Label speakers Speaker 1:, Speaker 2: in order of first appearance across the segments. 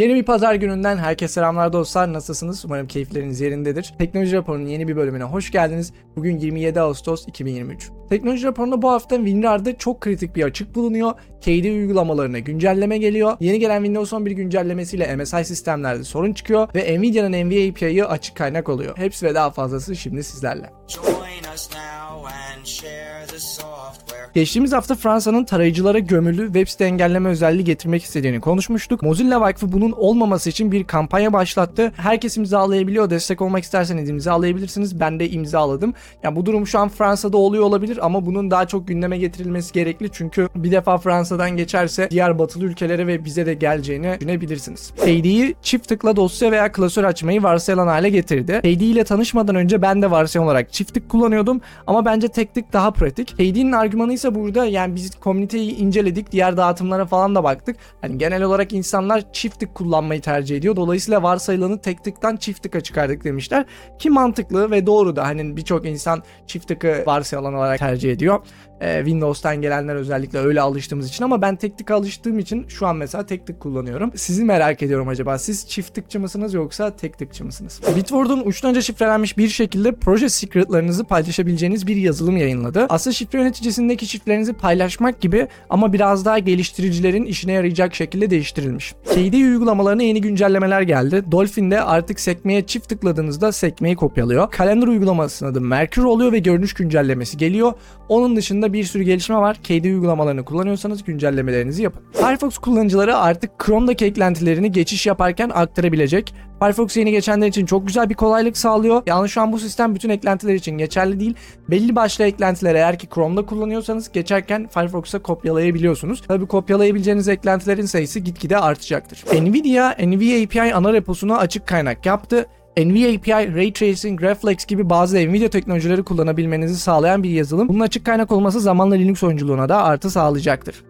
Speaker 1: Yeni bir pazar gününden herkese selamlar dostlar. Nasılsınız? Umarım keyifleriniz yerindedir. Teknoloji raporunun yeni bir bölümüne hoş geldiniz. Bugün 27 Ağustos 2023. Teknoloji raporunda bu hafta WinRAR'da çok kritik bir açık bulunuyor. KD uygulamalarına güncelleme geliyor. Yeni gelen Windows 11 güncellemesiyle MSI sistemlerde sorun çıkıyor ve Nvidia'nın NVIDIA API'yi açık kaynak oluyor. Hepsi ve daha fazlası şimdi sizlerle. Geçtiğimiz hafta Fransa'nın tarayıcılara gömülü web site engelleme özelliği getirmek istediğini konuşmuştuk. Mozilla Vakfı bunun olmaması için bir kampanya başlattı. Herkes imzalayabiliyor. Destek olmak isterseniz imzalayabilirsiniz. Ben de imzaladım. Yani bu durum şu an Fransa'da oluyor olabilir ama bunun daha çok gündeme getirilmesi gerekli. Çünkü bir defa Fransa'dan geçerse diğer batılı ülkelere ve bize de geleceğini düşünebilirsiniz. KD'yi çift tıkla dosya veya klasör açmayı varsayılan hale getirdi. KD ile tanışmadan önce ben de varsayılan olarak çift tık kullanıyordum ama bence tek tık daha pratik. KD'nin argümanı ise burada yani biz komüniteyi inceledik, diğer dağıtımlara falan da baktık. Hani genel olarak insanlar çift tık kullanmayı tercih ediyor. Dolayısıyla varsayılanı tek tıktan çift tıka çıkardık demişler. Ki mantıklı ve doğru da hani birçok insan çift tıkı varsayılan olarak tercih ediyor. Ee, Windows'tan gelenler özellikle öyle alıştığımız için ama ben tek tık alıştığım için şu an mesela tek tık kullanıyorum. Sizi merak ediyorum acaba siz çift tıkçı mısınız yoksa tek tıkçı mısınız? Bitword'un uçtan uca şifrelenmiş bir şekilde proje secretlarınızı paylaşabileceğiniz bir yazılım yayınladı. Aslında şifre yöneticisindeki şifrelerinizi paylaşmak gibi ama biraz daha geliştiricilerin işine yarayacak şekilde değiştirilmiş. KD uygulamalarına yeni güncellemeler geldi. Dolphin'de artık sekmeye çift tıkladığınızda sekmeyi kopyalıyor. Kalender uygulamasının adı Merkür oluyor ve görünüş güncellemesi geliyor. Onun dışında bir sürü gelişme var. KD uygulamalarını kullanıyorsanız güncellemelerinizi yapın. Firefox kullanıcıları artık Chrome'daki eklentilerini geçiş yaparken aktarabilecek. Firefox yeni geçenler için çok güzel bir kolaylık sağlıyor. Yalnız şu an bu sistem bütün eklentiler için geçerli değil. Belli başlı eklentileri eğer ki Chrome'da kullanıyorsanız geçerken Firefox'a kopyalayabiliyorsunuz. Tabi kopyalayabileceğiniz eklentilerin sayısı gitgide artacaktır. Nvidia, Nvidia API ana reposunu açık kaynak yaptı. NVIDIA API, Ray Tracing, Reflex gibi bazı Nvidia teknolojileri kullanabilmenizi sağlayan bir yazılım. Bunun açık kaynak olması zamanla Linux oyunculuğuna da artı sağlayacaktır.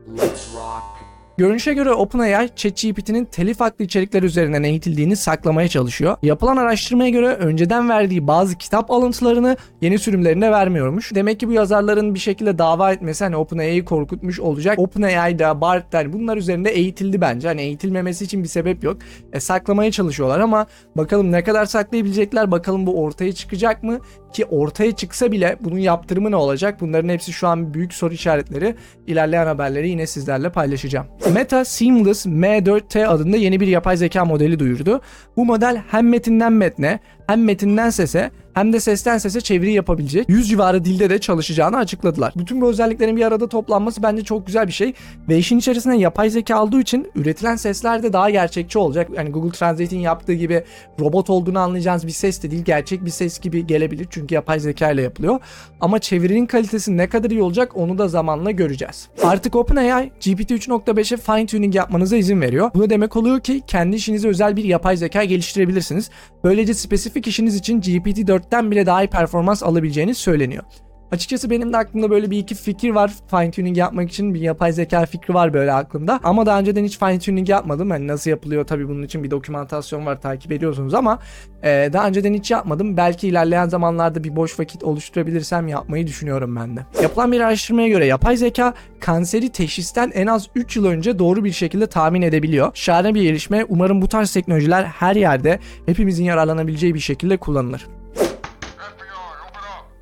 Speaker 1: Görünüşe göre OpenAI, ChatGPT'nin telif haklı içerikler üzerinden eğitildiğini saklamaya çalışıyor. Yapılan araştırmaya göre önceden verdiği bazı kitap alıntılarını yeni sürümlerine vermiyormuş. Demek ki bu yazarların bir şekilde dava etmesi hani OpenAI'yi korkutmuş olacak. OpenAI'da, BART'ta hani bunlar üzerinde eğitildi bence. Hani eğitilmemesi için bir sebep yok. E, saklamaya çalışıyorlar ama bakalım ne kadar saklayabilecekler, bakalım bu ortaya çıkacak mı? Ki ortaya çıksa bile bunun yaptırımı ne olacak? Bunların hepsi şu an büyük soru işaretleri. İlerleyen haberleri yine sizlerle paylaşacağım. Meta Seamless M4T adında yeni bir yapay zeka modeli duyurdu. Bu model hem metinden metne hem metinden sese hem de sesten sese çeviri yapabilecek 100 civarı dilde de çalışacağını açıkladılar. Bütün bu özelliklerin bir arada toplanması bence çok güzel bir şey ve işin içerisinde yapay zeka olduğu için üretilen sesler de daha gerçekçi olacak. Yani Google Translate'in yaptığı gibi robot olduğunu anlayacağınız bir ses de değil gerçek bir ses gibi gelebilir çünkü yapay zeka ile yapılıyor. Ama çevirinin kalitesi ne kadar iyi olacak onu da zamanla göreceğiz. Artık OpenAI GPT 3.5'e fine tuning yapmanıza izin veriyor. Bu da demek oluyor ki kendi işinize özel bir yapay zeka geliştirebilirsiniz. Böylece spesifik işiniz için GPT-4'ten bile daha iyi performans alabileceğiniz söyleniyor. Açıkçası benim de aklımda böyle bir iki fikir var. Fine tuning yapmak için bir yapay zeka fikri var böyle aklımda. Ama daha önceden hiç fine tuning yapmadım. Hani nasıl yapılıyor tabii bunun için bir dokümantasyon var takip ediyorsunuz ama e, daha önceden hiç yapmadım. Belki ilerleyen zamanlarda bir boş vakit oluşturabilirsem yapmayı düşünüyorum ben de. Yapılan bir araştırmaya göre yapay zeka kanseri teşhisten en az 3 yıl önce doğru bir şekilde tahmin edebiliyor. Şahane bir gelişme. Umarım bu tarz teknolojiler her yerde hepimizin yararlanabileceği bir şekilde kullanılır.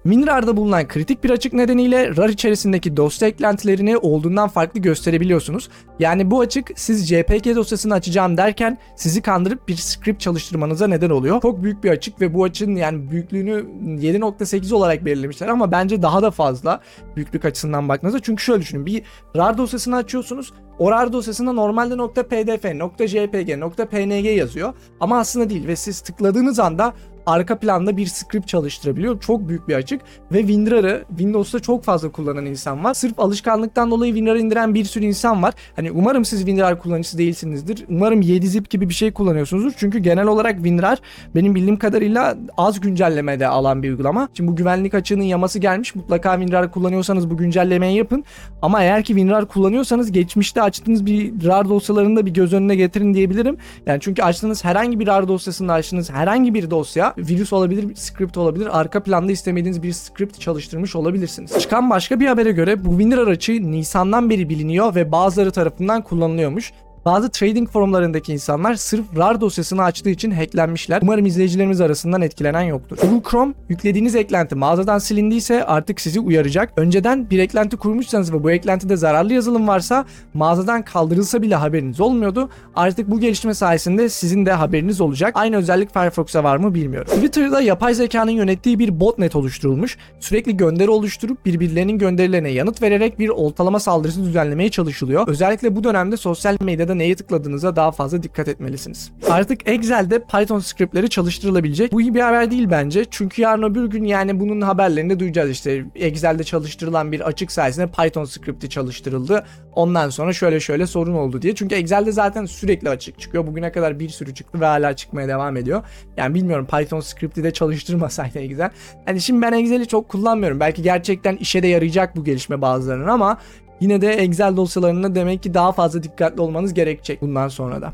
Speaker 1: WinRAR'da bulunan kritik bir açık nedeniyle RAR içerisindeki dosya eklentilerini olduğundan farklı gösterebiliyorsunuz. Yani bu açık siz JPG dosyasını açacağım derken sizi kandırıp bir script çalıştırmanıza neden oluyor. Çok büyük bir açık ve bu açının yani büyüklüğünü 7.8 olarak belirlemişler ama bence daha da fazla büyüklük açısından baktığınızda. Çünkü şöyle düşünün bir RAR dosyasını açıyorsunuz. O RAR dosyasında normalde .pdf, .jpg, .png yazıyor ama aslında değil ve siz tıkladığınız anda arka planda bir script çalıştırabiliyor. Çok büyük bir açık ve WinRAR'ı Windows'ta çok fazla kullanan insan var. Sırf alışkanlıktan dolayı WinRAR'ı indiren bir sürü insan var. Hani umarım siz WinRAR kullanıcısı değilsinizdir. Umarım 7-zip gibi bir şey kullanıyorsunuzdur. Çünkü genel olarak WinRAR benim bildiğim kadarıyla az güncellemede alan bir uygulama. Şimdi bu güvenlik açığının yaması gelmiş. Mutlaka WinRAR kullanıyorsanız bu güncellemeyi yapın. Ama eğer ki WinRAR kullanıyorsanız geçmişte açtığınız bir RAR dosyalarını da bir göz önüne getirin diyebilirim. Yani çünkü açtığınız herhangi bir RAR dosyasında açtığınız herhangi bir dosya virüs olabilir, script olabilir. Arka planda istemediğiniz bir script çalıştırmış olabilirsiniz. Çıkan başka bir habere göre bu WinRAR açığı Nisan'dan beri biliniyor ve bazıları tarafından kullanılıyormuş. Bazı trading forumlarındaki insanlar sırf RAR dosyasını açtığı için hacklenmişler. Umarım izleyicilerimiz arasından etkilenen yoktur. Google Chrome yüklediğiniz eklenti mağazadan silindiyse artık sizi uyaracak. Önceden bir eklenti kurmuşsanız ve bu eklentide zararlı yazılım varsa mağazadan kaldırılsa bile haberiniz olmuyordu. Artık bu gelişme sayesinde sizin de haberiniz olacak. Aynı özellik Firefox'a var mı bilmiyorum. Twitter'da yapay zekanın yönettiği bir botnet oluşturulmuş. Sürekli gönderi oluşturup birbirlerinin gönderilerine yanıt vererek bir oltalama saldırısı düzenlemeye çalışılıyor. Özellikle bu dönemde sosyal medyada neye tıkladığınıza daha fazla dikkat etmelisiniz. Artık Excel'de Python scriptleri çalıştırılabilecek. Bu iyi bir haber değil bence. Çünkü yarın öbür gün yani bunun haberlerini duyacağız işte. Excel'de çalıştırılan bir açık sayesinde Python scripti çalıştırıldı. Ondan sonra şöyle şöyle sorun oldu diye. Çünkü Excel'de zaten sürekli açık çıkıyor. Bugüne kadar bir sürü çıktı ve hala çıkmaya devam ediyor. Yani bilmiyorum Python script'i de çalıştırmasaydı Excel. Yani şimdi ben Excel'i çok kullanmıyorum. Belki gerçekten işe de yarayacak bu gelişme bazılarının ama yine de Excel dosyalarına demek ki daha fazla dikkatli olmanız gerekecek bundan sonra da.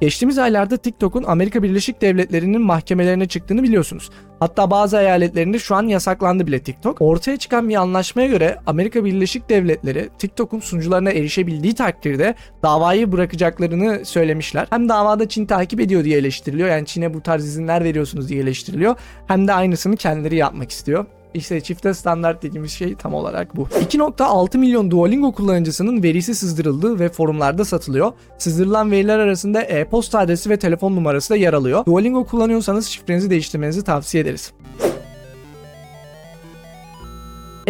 Speaker 1: Geçtiğimiz aylarda TikTok'un Amerika Birleşik Devletleri'nin mahkemelerine çıktığını biliyorsunuz. Hatta bazı eyaletlerinde şu an yasaklandı bile TikTok. Ortaya çıkan bir anlaşmaya göre Amerika Birleşik Devletleri TikTok'un sunucularına erişebildiği takdirde davayı bırakacaklarını söylemişler. Hem davada Çin takip ediyor diye eleştiriliyor. Yani Çin'e bu tarz izinler veriyorsunuz diye eleştiriliyor. Hem de aynısını kendileri yapmak istiyor. İşte çifte standart dediğimiz şey tam olarak bu. 2.6 milyon Duolingo kullanıcısının verisi sızdırıldı ve forumlarda satılıyor. Sızdırılan veriler arasında e-posta adresi ve telefon numarası da yer alıyor. Duolingo kullanıyorsanız şifrenizi değiştirmenizi tavsiye ederiz.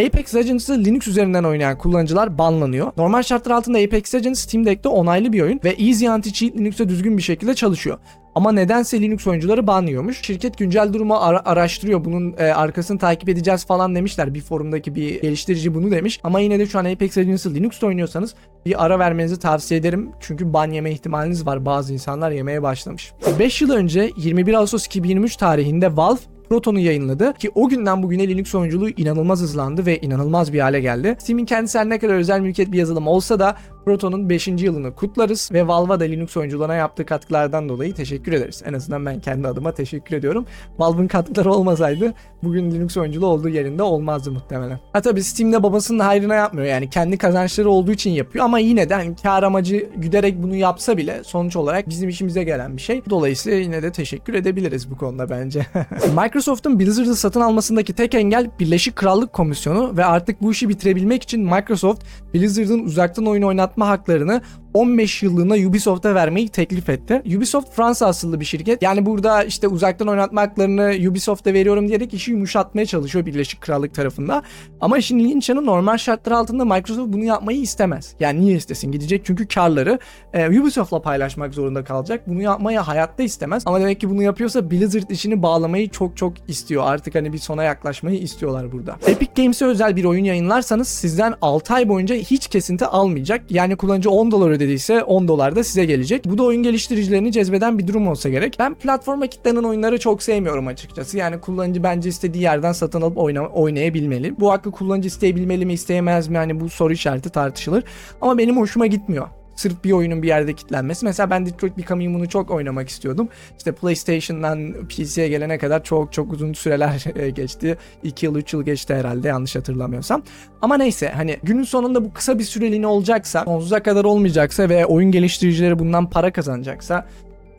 Speaker 1: Apex Legends'ı Linux üzerinden oynayan kullanıcılar banlanıyor. Normal şartlar altında Apex Legends Steam Deck'te onaylı bir oyun ve Easy Anti-Cheat Linux'e düzgün bir şekilde çalışıyor. Ama nedense Linux oyuncuları banlıyormuş. Şirket güncel durumu ara- araştırıyor. Bunun e, arkasını takip edeceğiz falan demişler. Bir forumdaki bir geliştirici bunu demiş. Ama yine de şu an Apex Legends'ı Linux'ta oynuyorsanız bir ara vermenizi tavsiye ederim. Çünkü ban yeme ihtimaliniz var. Bazı insanlar yemeye başlamış. 5 yıl önce 21 Ağustos 2023 tarihinde Valve Proton'u yayınladı ki o günden bugüne Linux oyunculuğu inanılmaz hızlandı ve inanılmaz bir hale geldi. Steam'in kendisi her ne kadar özel mülkiyet bir yazılım olsa da Proton'un 5. yılını kutlarız ve Valve'a da Linux oyunculuğuna yaptığı katkılardan dolayı teşekkür ederiz. En azından ben kendi adıma teşekkür ediyorum. Valve'ın katkıları olmasaydı bugün Linux oyunculuğu olduğu yerinde olmazdı muhtemelen. Ha tabii Steam'de babasının hayrına yapmıyor yani kendi kazançları olduğu için yapıyor ama yine de hani kar amacı güderek bunu yapsa bile sonuç olarak bizim işimize gelen bir şey. Dolayısıyla yine de teşekkür edebiliriz bu konuda bence. Microsoft'un Blizzard'ı satın almasındaki tek engel Birleşik Krallık Komisyonu ve artık bu işi bitirebilmek için Microsoft Blizzard'ın uzaktan oyun oynatma haklarını 15 yıllığına Ubisoft'a vermeyi teklif etti. Ubisoft Fransa asıllı bir şirket. Yani burada işte uzaktan oynatma haklarını Ubisoft'a veriyorum diyerek işi yumuşatmaya çalışıyor Birleşik Krallık tarafında. Ama işin ilginç yanı normal şartlar altında Microsoft bunu yapmayı istemez. Yani niye istesin? Gidecek çünkü karları e, Ubisoft'la paylaşmak zorunda kalacak. Bunu yapmayı hayatta istemez. Ama demek ki bunu yapıyorsa Blizzard işini bağlamayı çok çok istiyor. Artık hani bir sona yaklaşmayı istiyorlar burada. Epic Games'e özel bir oyun yayınlarsanız sizden 6 ay boyunca hiç kesinti almayacak. Yani kullanıcı 10 dolar ödediyse 10 dolar da size gelecek. Bu da oyun geliştiricilerini cezbeden bir durum olsa gerek. Ben platforma kilitlenen oyunları çok sevmiyorum açıkçası. Yani kullanıcı bence istediği yerden satın alıp oyna, oynayabilmeli. Bu hakkı kullanıcı isteyebilmeli mi isteyemez mi? Yani bu soru işareti tartışılır. Ama benim hoşuma gitmiyor sırf bir oyunun bir yerde kilitlenmesi. Mesela ben Detroit Become Human'ı çok oynamak istiyordum. İşte PlayStation'dan PC'ye gelene kadar çok çok uzun süreler e, geçti. 2 yıl 3 yıl geçti herhalde yanlış hatırlamıyorsam. Ama neyse hani günün sonunda bu kısa bir süreliğine olacaksa, sonsuza kadar olmayacaksa ve oyun geliştiricileri bundan para kazanacaksa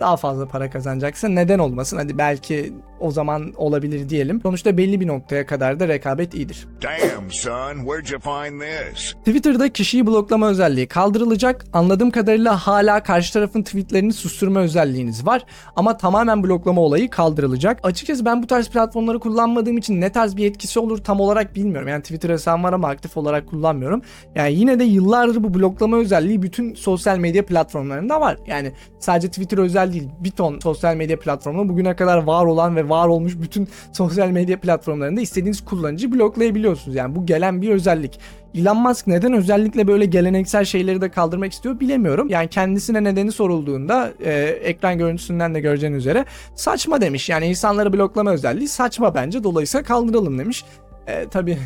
Speaker 1: daha fazla para kazanacaksa neden olmasın? Hadi belki o zaman olabilir diyelim. Sonuçta belli bir noktaya kadar da rekabet iyidir.
Speaker 2: Damn, son, where'd you find this?
Speaker 1: Twitter'da kişiyi bloklama özelliği kaldırılacak. Anladığım kadarıyla hala karşı tarafın tweetlerini susturma özelliğiniz var. Ama tamamen bloklama olayı kaldırılacak. Açıkçası ben bu tarz platformları kullanmadığım için ne tarz bir etkisi olur tam olarak bilmiyorum. Yani Twitter hesabım var ama aktif olarak kullanmıyorum. Yani yine de yıllardır bu bloklama özelliği bütün sosyal medya platformlarında var. Yani sadece Twitter özel değil. Bir ton sosyal medya platformunda bugüne kadar var olan ve var olmuş bütün sosyal medya platformlarında istediğiniz kullanıcıyı bloklayabiliyorsunuz. Yani bu gelen bir özellik. Elon Musk neden özellikle böyle geleneksel şeyleri de kaldırmak istiyor bilemiyorum. Yani kendisine nedeni sorulduğunda e, ekran görüntüsünden de göreceğiniz üzere saçma demiş. Yani insanları bloklama özelliği saçma bence. Dolayısıyla kaldıralım demiş. E, tabii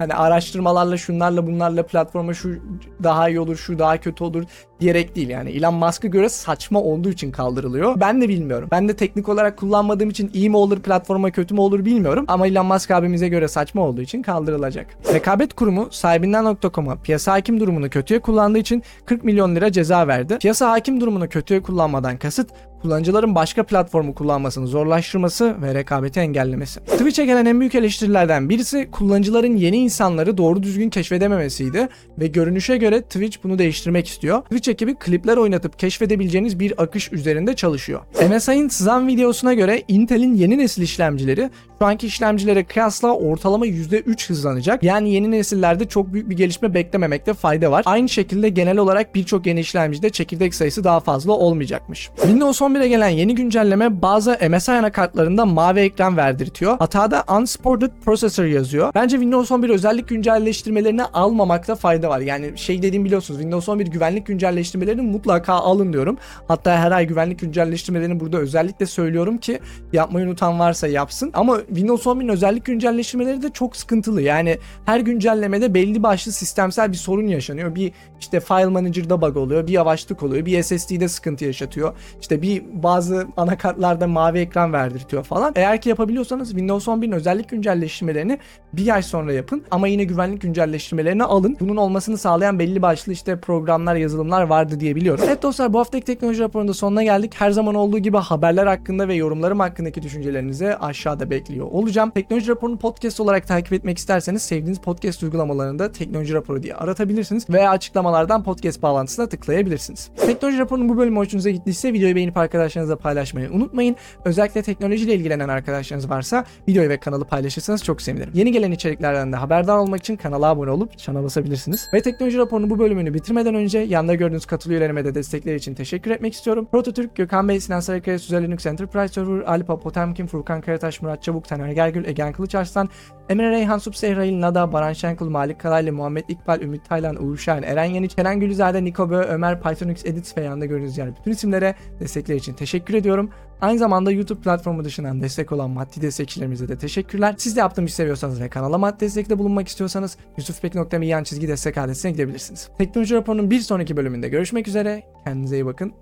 Speaker 1: hani araştırmalarla şunlarla bunlarla platforma şu daha iyi olur şu daha kötü olur diyerek değil yani Elon Musk'a göre saçma olduğu için kaldırılıyor. Ben de bilmiyorum. Ben de teknik olarak kullanmadığım için iyi mi olur platforma kötü mü olur bilmiyorum ama Elon Musk abimize göre saçma olduğu için kaldırılacak. Rekabet Kurumu sahibinden.com'a piyasa hakim durumunu kötüye kullandığı için 40 milyon lira ceza verdi. Piyasa hakim durumunu kötüye kullanmadan kasıt kullanıcıların başka platformu kullanmasını zorlaştırması ve rekabeti engellemesi. Twitch'e gelen en büyük eleştirilerden birisi kullanıcıların yeni insanları doğru düzgün keşfedememesiydi ve görünüşe göre Twitch bunu değiştirmek istiyor. Twitch ekibi klipler oynatıp keşfedebileceğiniz bir akış üzerinde çalışıyor. MSI'ın sızan videosuna göre Intel'in yeni nesil işlemcileri şu anki işlemcilere kıyasla ortalama %3 hızlanacak. Yani yeni nesillerde çok büyük bir gelişme beklememekte fayda var. Aynı şekilde genel olarak birçok yeni işlemcide çekirdek sayısı daha fazla olmayacakmış. Windows 11'e gelen yeni güncelleme bazı MSI anakartlarında mavi ekran verdirtiyor. Hatada Unsupported Processor yazıyor. Bence Windows 11 özellik güncelleştirmelerini almamakta fayda var. Yani şey dediğim biliyorsunuz Windows 11 güvenlik güncelleştirmelerini mutlaka alın diyorum. Hatta her ay güvenlik güncelleştirmelerini burada özellikle söylüyorum ki yapmayı unutan varsa yapsın. Ama Windows 11'in özellik güncelleştirmeleri de çok sıkıntılı. Yani her güncellemede belli başlı sistemsel bir sorun yaşanıyor. Bir işte File Manager'da bug oluyor, bir yavaşlık oluyor, bir SSD'de sıkıntı yaşatıyor. İşte bir bazı anakartlarda mavi ekran verdirtiyor falan. Eğer ki yapabiliyorsanız Windows 11'in özellik güncelleştirmelerini bir ay sonra yapın ama yine güvenlik güncelleştirmelerini alın. Bunun olmasını sağlayan belli başlı işte programlar, yazılımlar vardı diye biliyorum. Evet dostlar bu haftaki teknoloji raporunda sonuna geldik. Her zaman olduğu gibi haberler hakkında ve yorumlarım hakkındaki düşüncelerinizi aşağıda bekliyor olacağım. Teknoloji raporunu podcast olarak takip etmek isterseniz sevdiğiniz podcast uygulamalarında teknoloji raporu diye aratabilirsiniz veya açıklamalardan podcast bağlantısına tıklayabilirsiniz. Teknoloji raporunun bu bölümü hoşunuza gittiyse videoyu beğenip arkadaşlarınızla paylaşmayı unutmayın. Özellikle teknolojiyle ilgilenen arkadaşlarınız varsa videoyu ve kanalı paylaşırsanız çok sevinirim. Yeni gelen içeriklerden de haberdar olmak için kanala abone olup çana basabilirsiniz. Ve teknoloji raporunun bu bölümünü bitirmeden önce yanında gördüğünüz katıl üyelerime de destekleri için teşekkür etmek istiyorum. Prototürk, Gökhan Bey, Sinan Sarıkaya, Süzel Linux Enterprise Server, Alpa Potemkin, Furkan Karataş, Murat Çabuk, Taner Gergül, Egen Kılıçarslan, Emre Reyhan, Subsehrail, Nada, Baran Şenkul, Malik Karaylı, Muhammed İkbal, Ümit Taylan, Uğur Şahin, Eren Yeniç, Kenan Gülizade, Niko Bö, Ömer, Pythonix Edit ve yanında gördüğünüz diğer bütün isimlere destekleri için teşekkür ediyorum. Aynı zamanda YouTube platformu dışından destek olan maddi destekçilerimize de teşekkürler. Siz de yaptığımı seviyorsanız ve kanala maddi destekte bulunmak istiyorsanız yusufbek.me yan çizgi destek adresine gidebilirsiniz. Teknoloji raporunun bir sonraki bölümünde görüşmek üzere. Kendinize iyi bakın.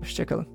Speaker 1: Hoşçakalın.